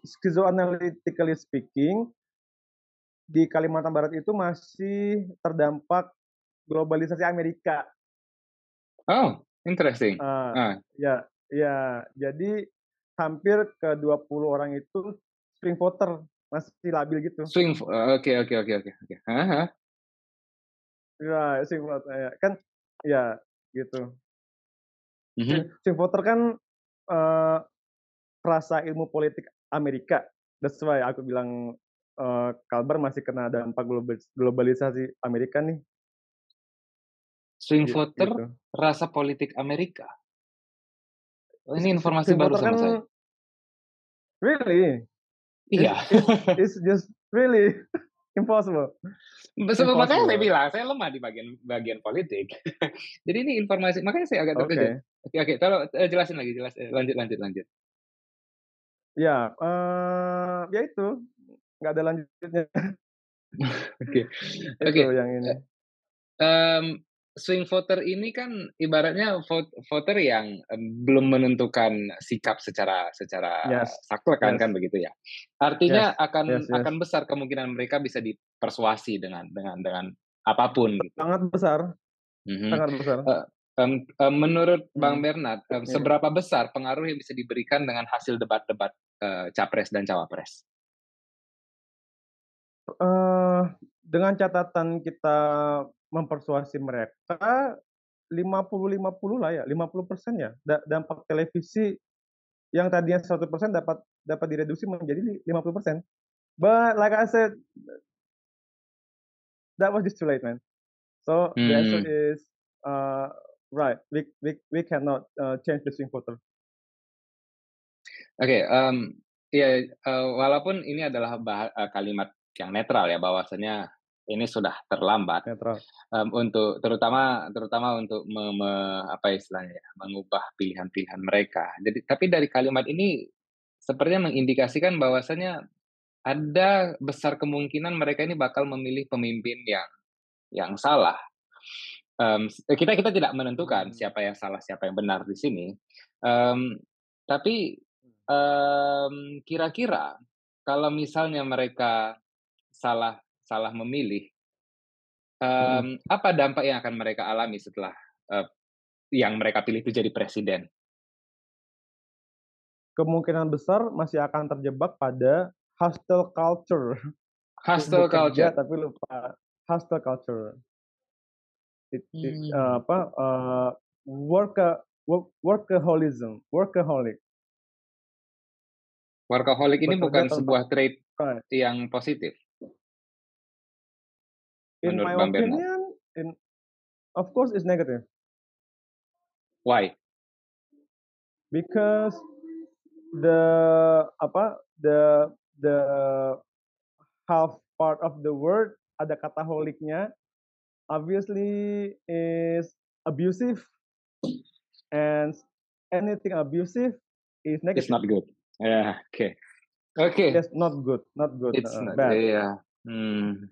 Skitso analytically speaking di Kalimantan Barat itu masih terdampak globalisasi Amerika. Oh, interesting. Uh, uh. Ya, ya. Jadi hampir ke 20 orang itu swing voter masih labil gitu. Swing, oke oke oke oke oke. Ya, swing voter ya. kan, ya gitu. Mm -hmm. swing, voter kan uh, ilmu politik Amerika. That's why aku bilang uh, Kalbar masih kena dampak globalisasi Amerika nih. Swing voter gitu. rasa politik Amerika. Oh, ini informasi swing baru sama kan, saya. Really? Iya. It's, it's just really impossible. Sebab makanya saya bilang saya lemah di bagian bagian politik. Jadi ini informasi makanya saya agak terkejut. Oke okay. oke, okay, tolong eh, jelasin lagi jelas eh, lanjut lanjut lanjut. Ya, uh, ya itu nggak ada lanjutnya. Oke, oke. Okay. Yang ini. Um, swing voter ini kan ibaratnya voter yang belum menentukan sikap secara secara yes. saklek kan yes. kan begitu ya. Artinya yes. akan yes, yes. akan besar kemungkinan mereka bisa dipersuasi dengan dengan dengan apa pun. Gitu. Sangat besar. Mm-hmm. Sangat besar. Uh, um, um, menurut hmm. Bang Bernard, um, seberapa besar pengaruh yang bisa diberikan dengan hasil debat-debat uh, capres dan cawapres? Uh, dengan catatan kita mempersuasi mereka 50-50 lah ya, 50 persen ya. Dampak televisi yang tadinya 100 persen dapat dapat direduksi menjadi 50 persen. But like I said, that was just too late, man. So hmm. the answer hmm. is uh, right. We we we cannot uh, change the swing voter. Oke, okay, um, ya uh, walaupun ini adalah bah- uh, kalimat yang netral ya, bahwasanya ini sudah terlambat um, untuk terutama terutama untuk me, me, apa istilahnya ya, mengubah pilihan-pilihan mereka. Jadi tapi dari kalimat ini sepertinya mengindikasikan bahwasanya ada besar kemungkinan mereka ini bakal memilih pemimpin yang yang salah. Um, kita kita tidak menentukan hmm. siapa yang salah siapa yang benar di sini. Um, tapi um, kira-kira kalau misalnya mereka salah salah memilih, um, hmm. apa dampak yang akan mereka alami setelah uh, yang mereka pilih itu jadi presiden? Kemungkinan besar masih akan terjebak pada hostile culture. Hostile culture. tapi lupa hostile culture. It, it, hmm. uh, apa uh, work, work workaholism, workaholic. Workaholic ini bukan sebuah trait yang positif in my Bang opinion, in of course, it's negative. Why? Because the apa the the half part of the word ada kata holiknya obviously is abusive and anything abusive is negative. It's not good. Yeah. Okay. Okay. It's not good. Not good. It's uh, not. Bad. Yeah. Hmm.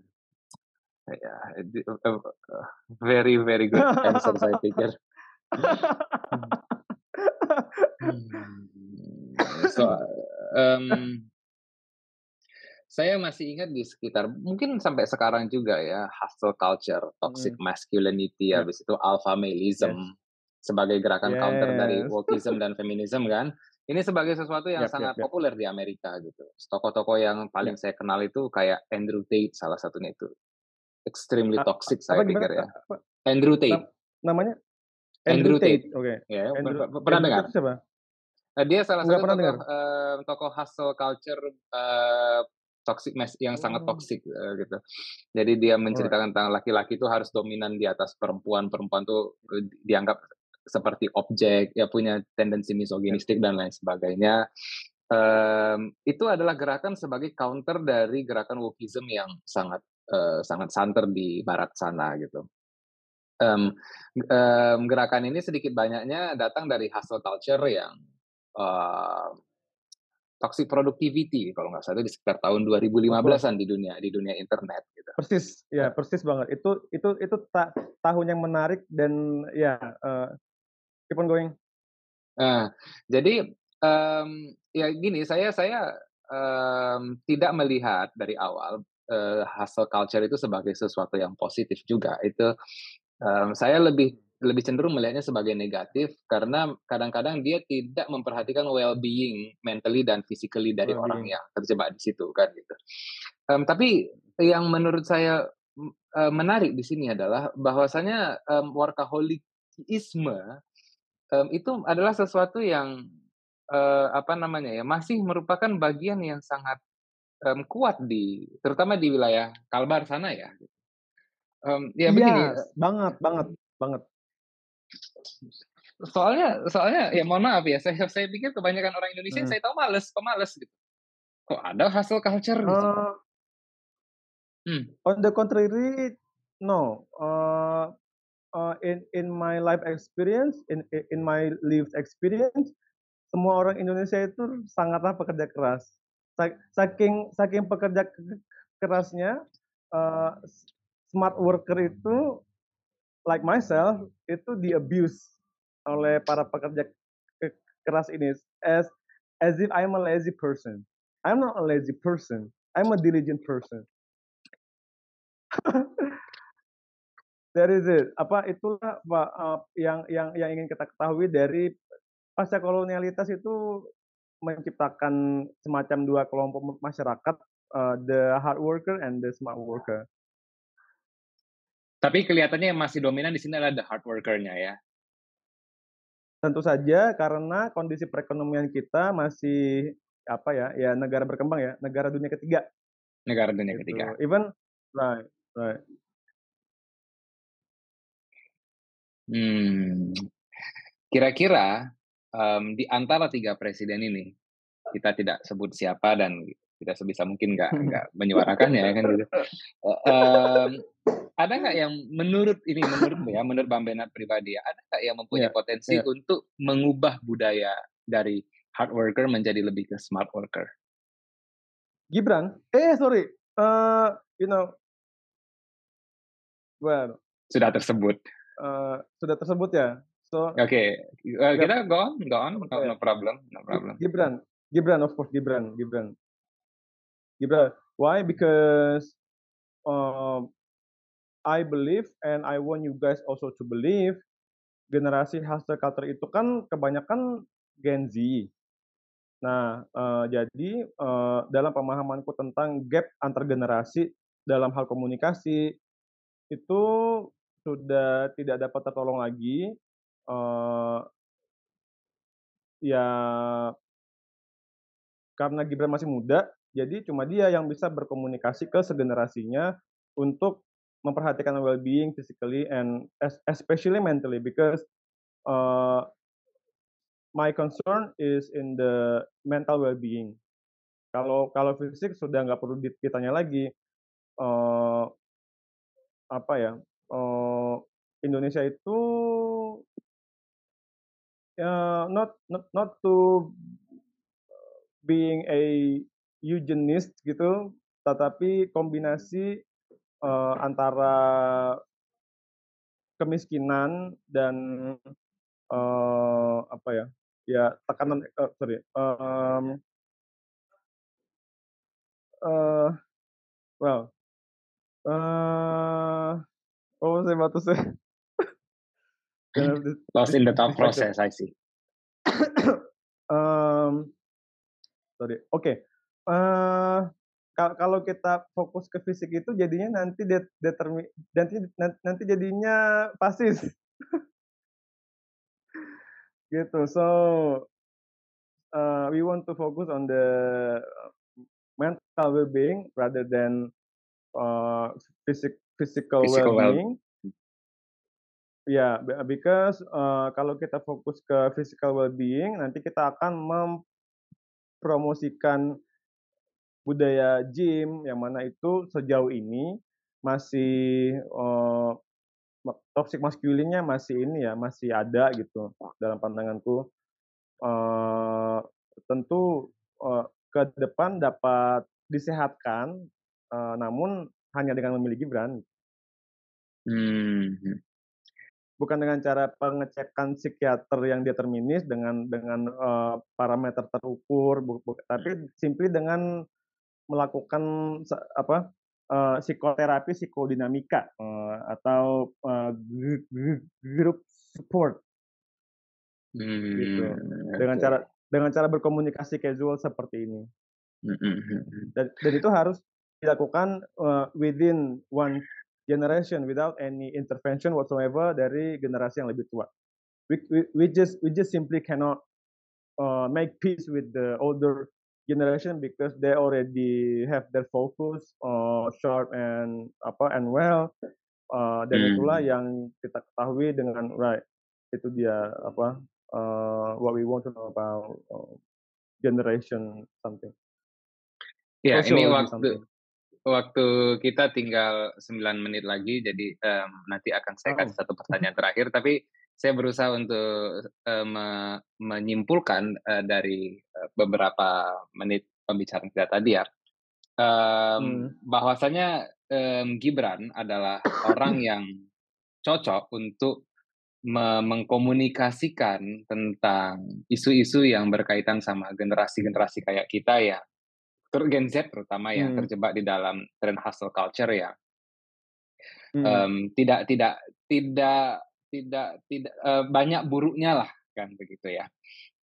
Ya, uh, very very good answer saya pikir. Hmm. So, um, saya masih ingat di sekitar mungkin sampai sekarang juga ya hustle culture, toxic hmm. masculinity, hmm. habis itu alpha maleism yes. sebagai gerakan yes. counter dari wokeism dan feminism kan. Ini sebagai sesuatu yang yep, sangat yep, yep. populer di Amerika gitu. Tokoh-tokoh yang paling yep. saya kenal itu kayak Andrew Tate salah satunya itu extremely toxic saya pikir ya. Apa? Andrew Tate. Namanya Andrew, Andrew Tate. Tate. Oke. Okay. Ya, Andrew, pernah Andrew dengar? Tate siapa? Nah, dia salah Nggak satu tokoh, uh, tokoh hustle culture uh, toxic mas yang sangat oh. toxic uh, gitu. Jadi dia menceritakan tentang laki-laki itu harus dominan di atas perempuan, perempuan tuh dianggap seperti objek, ya punya tendensi misoginistik dan lain sebagainya. Um, itu adalah gerakan sebagai counter dari gerakan wokeism yang sangat uh, sangat santer di barat sana gitu. Um, um, gerakan ini sedikit banyaknya datang dari hustle culture yang uh, toxic productivity kalau nggak salah itu di sekitar tahun 2015-an di dunia di dunia internet gitu. Persis, ya persis banget. Itu itu itu ta tahun yang menarik dan ya uh, keep on going. Nah, jadi um, ya gini, saya saya um, tidak melihat dari awal uh, hustle culture itu sebagai sesuatu yang positif juga. Itu um, saya lebih lebih cenderung melihatnya sebagai negatif karena kadang-kadang dia tidak memperhatikan well-being mentally dan physically dari well orang yang terjebak di situ kan gitu. Um, tapi yang menurut saya uh, menarik di sini adalah bahwasanya um, workaholisme um, itu adalah sesuatu yang uh, apa namanya ya masih merupakan bagian yang sangat um, kuat di terutama di wilayah Kalbar sana ya. Um, ya yes, begini, banget banget banget soalnya soalnya ya mohon maaf ya saya saya pikir kebanyakan orang Indonesia hmm. saya tahu males pemalas gitu kok ada hasil culture gitu uh, hmm. on the contrary no uh, uh, in in my life experience in in my lived experience semua orang Indonesia itu sangatlah pekerja keras saking saking pekerja kerasnya uh, smart worker itu like myself itu di abuse oleh para pekerja keras ini as as if I'm a lazy person. I'm not a lazy person. I'm a diligent person. That is it. Apa itulah Pak yang yang yang ingin kita ketahui dari pasca kolonialitas itu menciptakan semacam dua kelompok masyarakat, uh, the hard worker and the smart worker. Tapi kelihatannya yang masih dominan di sini adalah the hard worker-nya ya. Tentu saja karena kondisi perekonomian kita masih apa ya, ya negara berkembang ya, negara dunia ketiga. Negara dunia gitu. ketiga. Even right, right. Hmm. Kira-kira um, di antara tiga presiden ini, kita tidak sebut siapa dan kita sebisa mungkin nggak nggak menyuarakannya ya kan gitu. Um, ada nggak yang menurut ini menurut ya menurut Bang Benat pribadi ya ada nggak yang mempunyai yeah, potensi yeah. untuk mengubah budaya dari hard worker menjadi lebih ke smart worker? Gibran, eh sorry, uh, you know, well sudah tersebut. Uh, sudah tersebut ya. So oke, okay. uh, kita go on, go on, no, no problem, no problem. Gibran, Gibran of course Gibran, Gibran, Gibran. Why? Because um, I believe and I want you guys also to believe generasi hustle culture itu kan kebanyakan Gen Z. Nah, uh, jadi uh, dalam pemahamanku tentang gap antar generasi dalam hal komunikasi itu sudah tidak dapat tertolong lagi. Uh, ya karena Gibran masih muda, jadi cuma dia yang bisa berkomunikasi ke segenerasinya untuk memperhatikan well-being physically and especially mentally because uh, my concern is in the mental well-being. Kalau kalau fisik sudah nggak perlu ditanya lagi. Uh, apa ya? Uh, Indonesia itu uh, not not not to being a eugenist gitu, tetapi kombinasi uh, antara kemiskinan dan uh, apa ya ya tekanan uh, sorry um, uh, well uh, what was I about to say lost in the thought process I see um, sorry oke okay. uh, kalau kita fokus ke fisik itu jadinya nanti determi nanti nanti jadinya pasis. gitu. So uh, we want to focus on the mental well-being rather than uh, physical physical, physical well-being. Ya, because uh, kalau kita fokus ke physical well-being, nanti kita akan mempromosikan budaya gym yang mana itu sejauh ini masih uh, toxic masculinnya masih ini ya masih ada gitu dalam pandanganku. Uh, tentu uh, ke depan dapat disehatkan uh, namun hanya dengan memilih Gibran hmm bukan dengan cara pengecekan psikiater yang determinis dengan dengan uh, parameter terukur, bu, bu, tapi simply dengan melakukan apa uh, psikoterapi psikodinamika uh, atau uh, group support. Hmm, gitu dengan cara dengan cara berkomunikasi casual seperti ini. Hmm, hmm, dan, dan itu harus dilakukan uh, within one generation without any intervention whatsoever dari generasi yang lebih tua. We, we, we just we just simply cannot uh, make peace with the older generation because they already have their focus uh, sharp and apa and well uh, dan hmm. itulah yang kita ketahui dengan right itu dia apa uh, what we want to know about uh, generation something. Ya, yeah, ini waktu something waktu kita tinggal 9 menit lagi, jadi um, nanti akan saya kasih oh. satu pertanyaan terakhir. Tapi saya berusaha untuk uh, me menyimpulkan uh, dari uh, beberapa menit pembicaraan kita tadi ya, um, hmm. bahwasanya um, Gibran adalah orang yang cocok untuk me mengkomunikasikan tentang isu-isu yang berkaitan sama generasi-generasi kayak kita ya Gen Z terutama ya hmm. terjebak di dalam tren hustle culture ya hmm. um, tidak tidak tidak tidak tidak uh, banyak buruknya lah kan begitu ya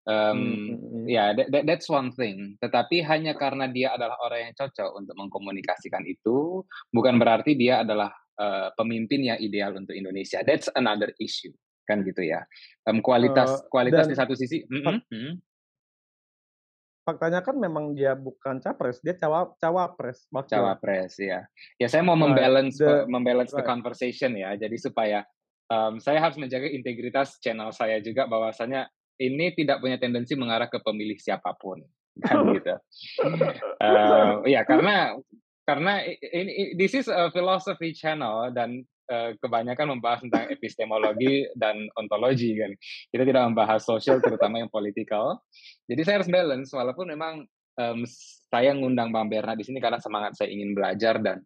um, hmm. ya yeah, that, that's one thing tetapi hanya karena dia adalah orang yang cocok untuk mengkomunikasikan itu bukan berarti dia adalah uh, pemimpin yang ideal untuk Indonesia that's another issue kan gitu ya um, kualitas uh, kualitas dan, di satu sisi mm -hmm faktanya kan memang dia bukan capres, dia cawa cawapres. Wakil. Cawapres ya. Ya saya mau membalance the, membalance right. the conversation ya. Jadi supaya um, saya harus menjaga integritas channel saya juga bahwasanya ini tidak punya tendensi mengarah ke pemilih siapa pun kan gitu. uh, ya karena karena ini this is a philosophy channel dan Eh, kebanyakan membahas tentang epistemologi dan ontologi kan. Kita tidak membahas sosial terutama yang politikal. Jadi saya harus balance walaupun memang um, saya ngundang Bang Berna di sini karena semangat saya ingin belajar dan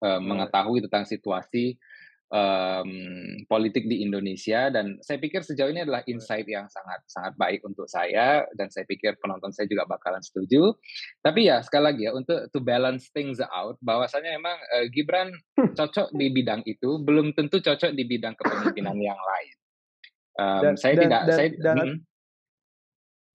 um, mengetahui tentang situasi um, politik di Indonesia dan saya pikir sejauh ini adalah insight yang sangat sangat baik untuk saya dan saya pikir penonton saya juga bakalan setuju. Tapi ya sekali lagi ya untuk to balance things out bahwasanya memang uh, Gibran cocok di bidang itu belum tentu cocok di bidang kepemimpinan yang lain. Um, dan, saya dan, tidak dan, saya dan, mm,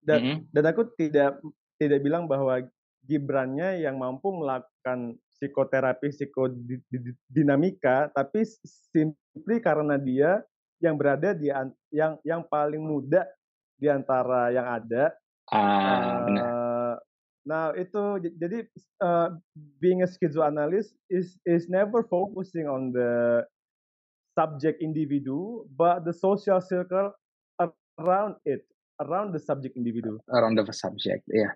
dan, mm, dan aku tidak tidak bilang bahwa Gibrannya yang mampu melakukan psikoterapi psikodinamika tapi simply karena dia yang berada di yang yang paling muda di antara yang ada. Ah, uh, nah itu jadi uh, being a schizoanalyst is is never focusing on the subject individu but the social circle around it around the subject individu. Around the subject ya yeah.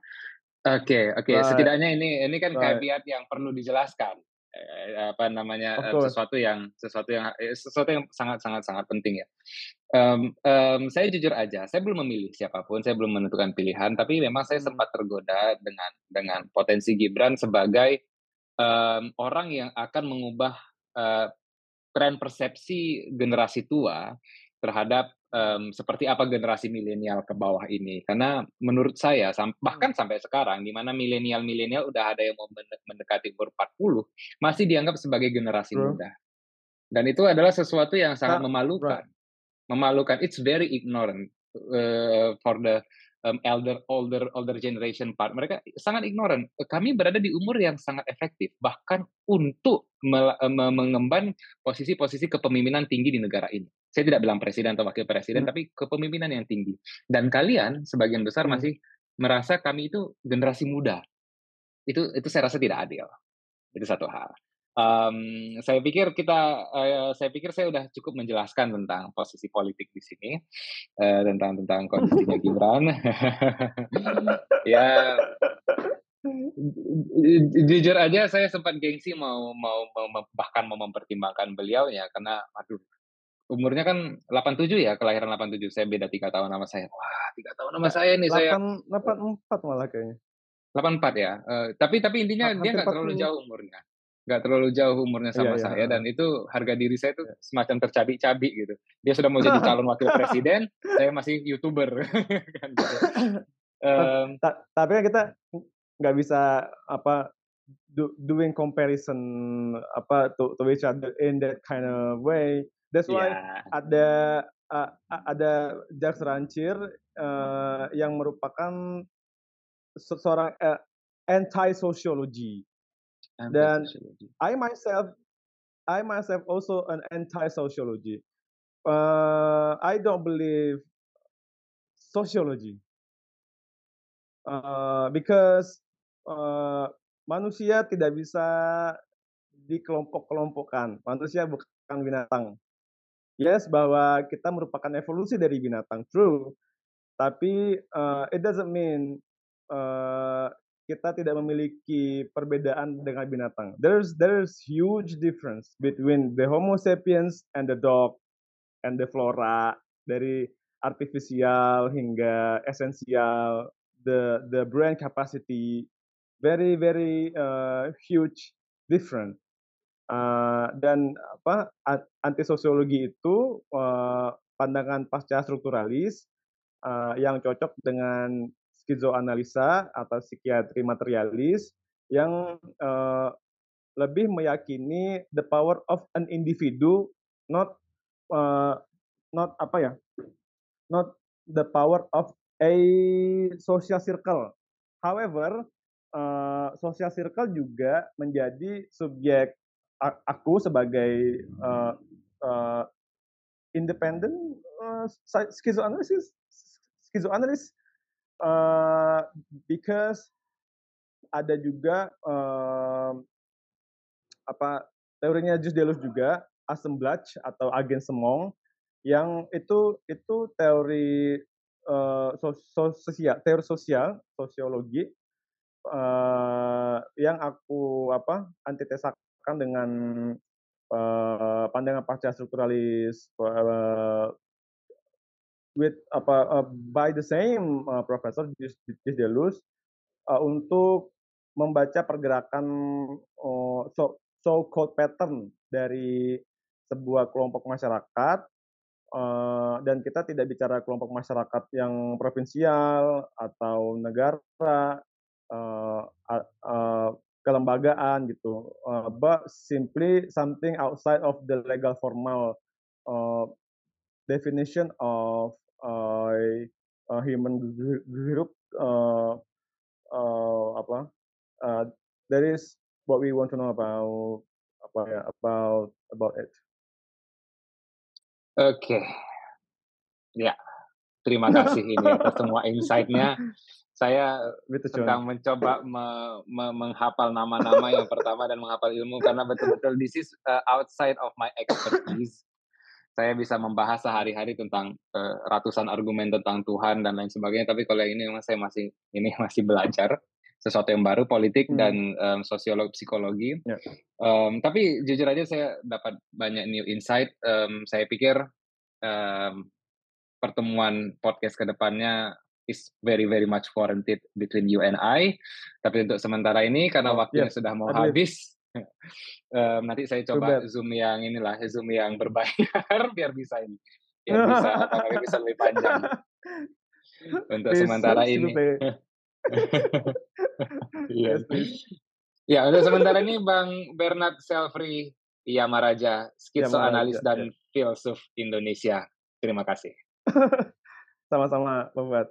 Oke, oke. Right. Setidaknya ini ini kan right. caveat yang perlu dijelaskan. Eh, apa namanya eh, sesuatu yang sesuatu yang eh, sesuatu yang sangat sangat sangat penting ya. Um, um, saya jujur aja, saya belum memilih siapa pun, saya belum menentukan pilihan, tapi memang saya hmm. sempat tergoda dengan dengan potensi Gibran sebagai um, orang yang akan mengubah uh, tren persepsi generasi tua terhadap um, seperti apa generasi milenial ke bawah ini. Karena menurut saya sam hmm. bahkan sampai sekarang di mana milenial-milenial udah ada yang mau mendekati umur 40 masih dianggap sebagai generasi Bro. muda. Dan itu adalah sesuatu yang sangat memalukan. Memalukan. It's very ignorant uh, for the um, elder older older generation part. Mereka sangat ignorant. Kami berada di umur yang sangat efektif bahkan untuk mengemban posisi-posisi kepemimpinan tinggi di negara ini. Saya tidak bilang presiden atau wakil presiden, hmm. tapi kepemimpinan yang tinggi. Dan kalian sebagian besar hmm. masih merasa kami itu generasi muda. Itu itu saya rasa tidak adil. Itu satu hal. Um, saya pikir kita, uh, saya pikir saya sudah cukup menjelaskan tentang posisi politik di sini, uh, tentang tentang kondisinya Gibran. ya, jujur aja saya sempat gengsi mau mau, mau bahkan mau mempertimbangkan beliau ya karena aduh umurnya kan 87 ya, kelahiran 87. Saya beda tiga tahun sama saya. Wah, tiga tahun sama saya nih 8, saya. 84 malah kayaknya. 84 ya. Uh, tapi tapi intinya dia nggak terlalu jauh umurnya. Nggak terlalu jauh umurnya sama iya, iya saya iya. dan itu harga diri saya itu iya. semacam tercabik-cabik gitu. Dia sudah mau jadi calon wakil presiden, saya masih youtuber kan gitu. um, tapi kan kita nggak bisa apa do, doing comparison apa to, to each other in that kind of way That's why yeah. ada uh, ada Jacques Rancir uh, yang merupakan seorang uh, anti sociology dan I myself I myself also an anti sociology. Uh, I don't believe sociology uh, because uh, manusia tidak bisa dikelompok-kelompokkan. Manusia bukan binatang yes bahwa kita merupakan evolusi dari binatang true tapi uh, it doesn't mean uh, kita tidak memiliki perbedaan dengan binatang. There's there's huge difference between the homo sapiens and the dog and the flora dari artifisial hingga esensial the the brain capacity very very uh, huge different. Uh, dan apa anti sosiologi itu uh, pandangan pasca strukturalis uh, yang cocok dengan skizoanalisa atau psikiatri materialis yang uh, lebih meyakini the power of an individu not uh, not apa ya not the power of a social circle. However uh, social circle juga menjadi subjek aku sebagai uh, uh, independent uh, schizoanalysis schizoanalyst uh, because ada juga uh, apa teorinya Jus Deleuze juga assemblage atau agen semong yang itu itu teori uh, sosial teori sosial sosiologi uh, yang aku apa antitesa kan dengan uh, pandangan pasca strukturalis uh, with apa uh, by the same uh, professor Deleuze uh, untuk membaca pergerakan uh, so so called pattern dari sebuah kelompok masyarakat uh, dan kita tidak bicara kelompok masyarakat yang provinsial atau negara uh, uh, kelembagaan gitu, uh, but simply something outside of the legal formal uh, definition of uh, a human group uh, uh, apa uh, that is what we want to know about apa ya about about it. Oke, okay. ya terima kasih ini atas semua insight-nya. saya betul, sedang mencoba me, me, menghafal nama-nama yang pertama dan menghafal ilmu karena betul-betul this is uh, outside of my expertise. Saya bisa membahas sehari-hari tentang uh, ratusan argumen tentang Tuhan dan lain sebagainya, tapi kalau ini memang saya masih ini masih belajar sesuatu yang baru politik hmm. dan um, sosiolog psikologi. Yeah. Um, tapi jujur aja saya dapat banyak new insight. Um, saya pikir um, pertemuan podcast ke depannya is very very much warranted between you and I. Tapi untuk sementara ini karena oh, waktunya yeah. sudah mau habis, um, nanti saya coba zoom yang inilah zoom yang berbayar biar bisa ini, biar bisa apa bisa lebih panjang. untuk sementara ini. Iya. ya untuk sementara ini Bang Bernard Selfri Yamaraja, skitsoanalis dan ya. filsuf Indonesia. Terima kasih. Sama-sama, Buat.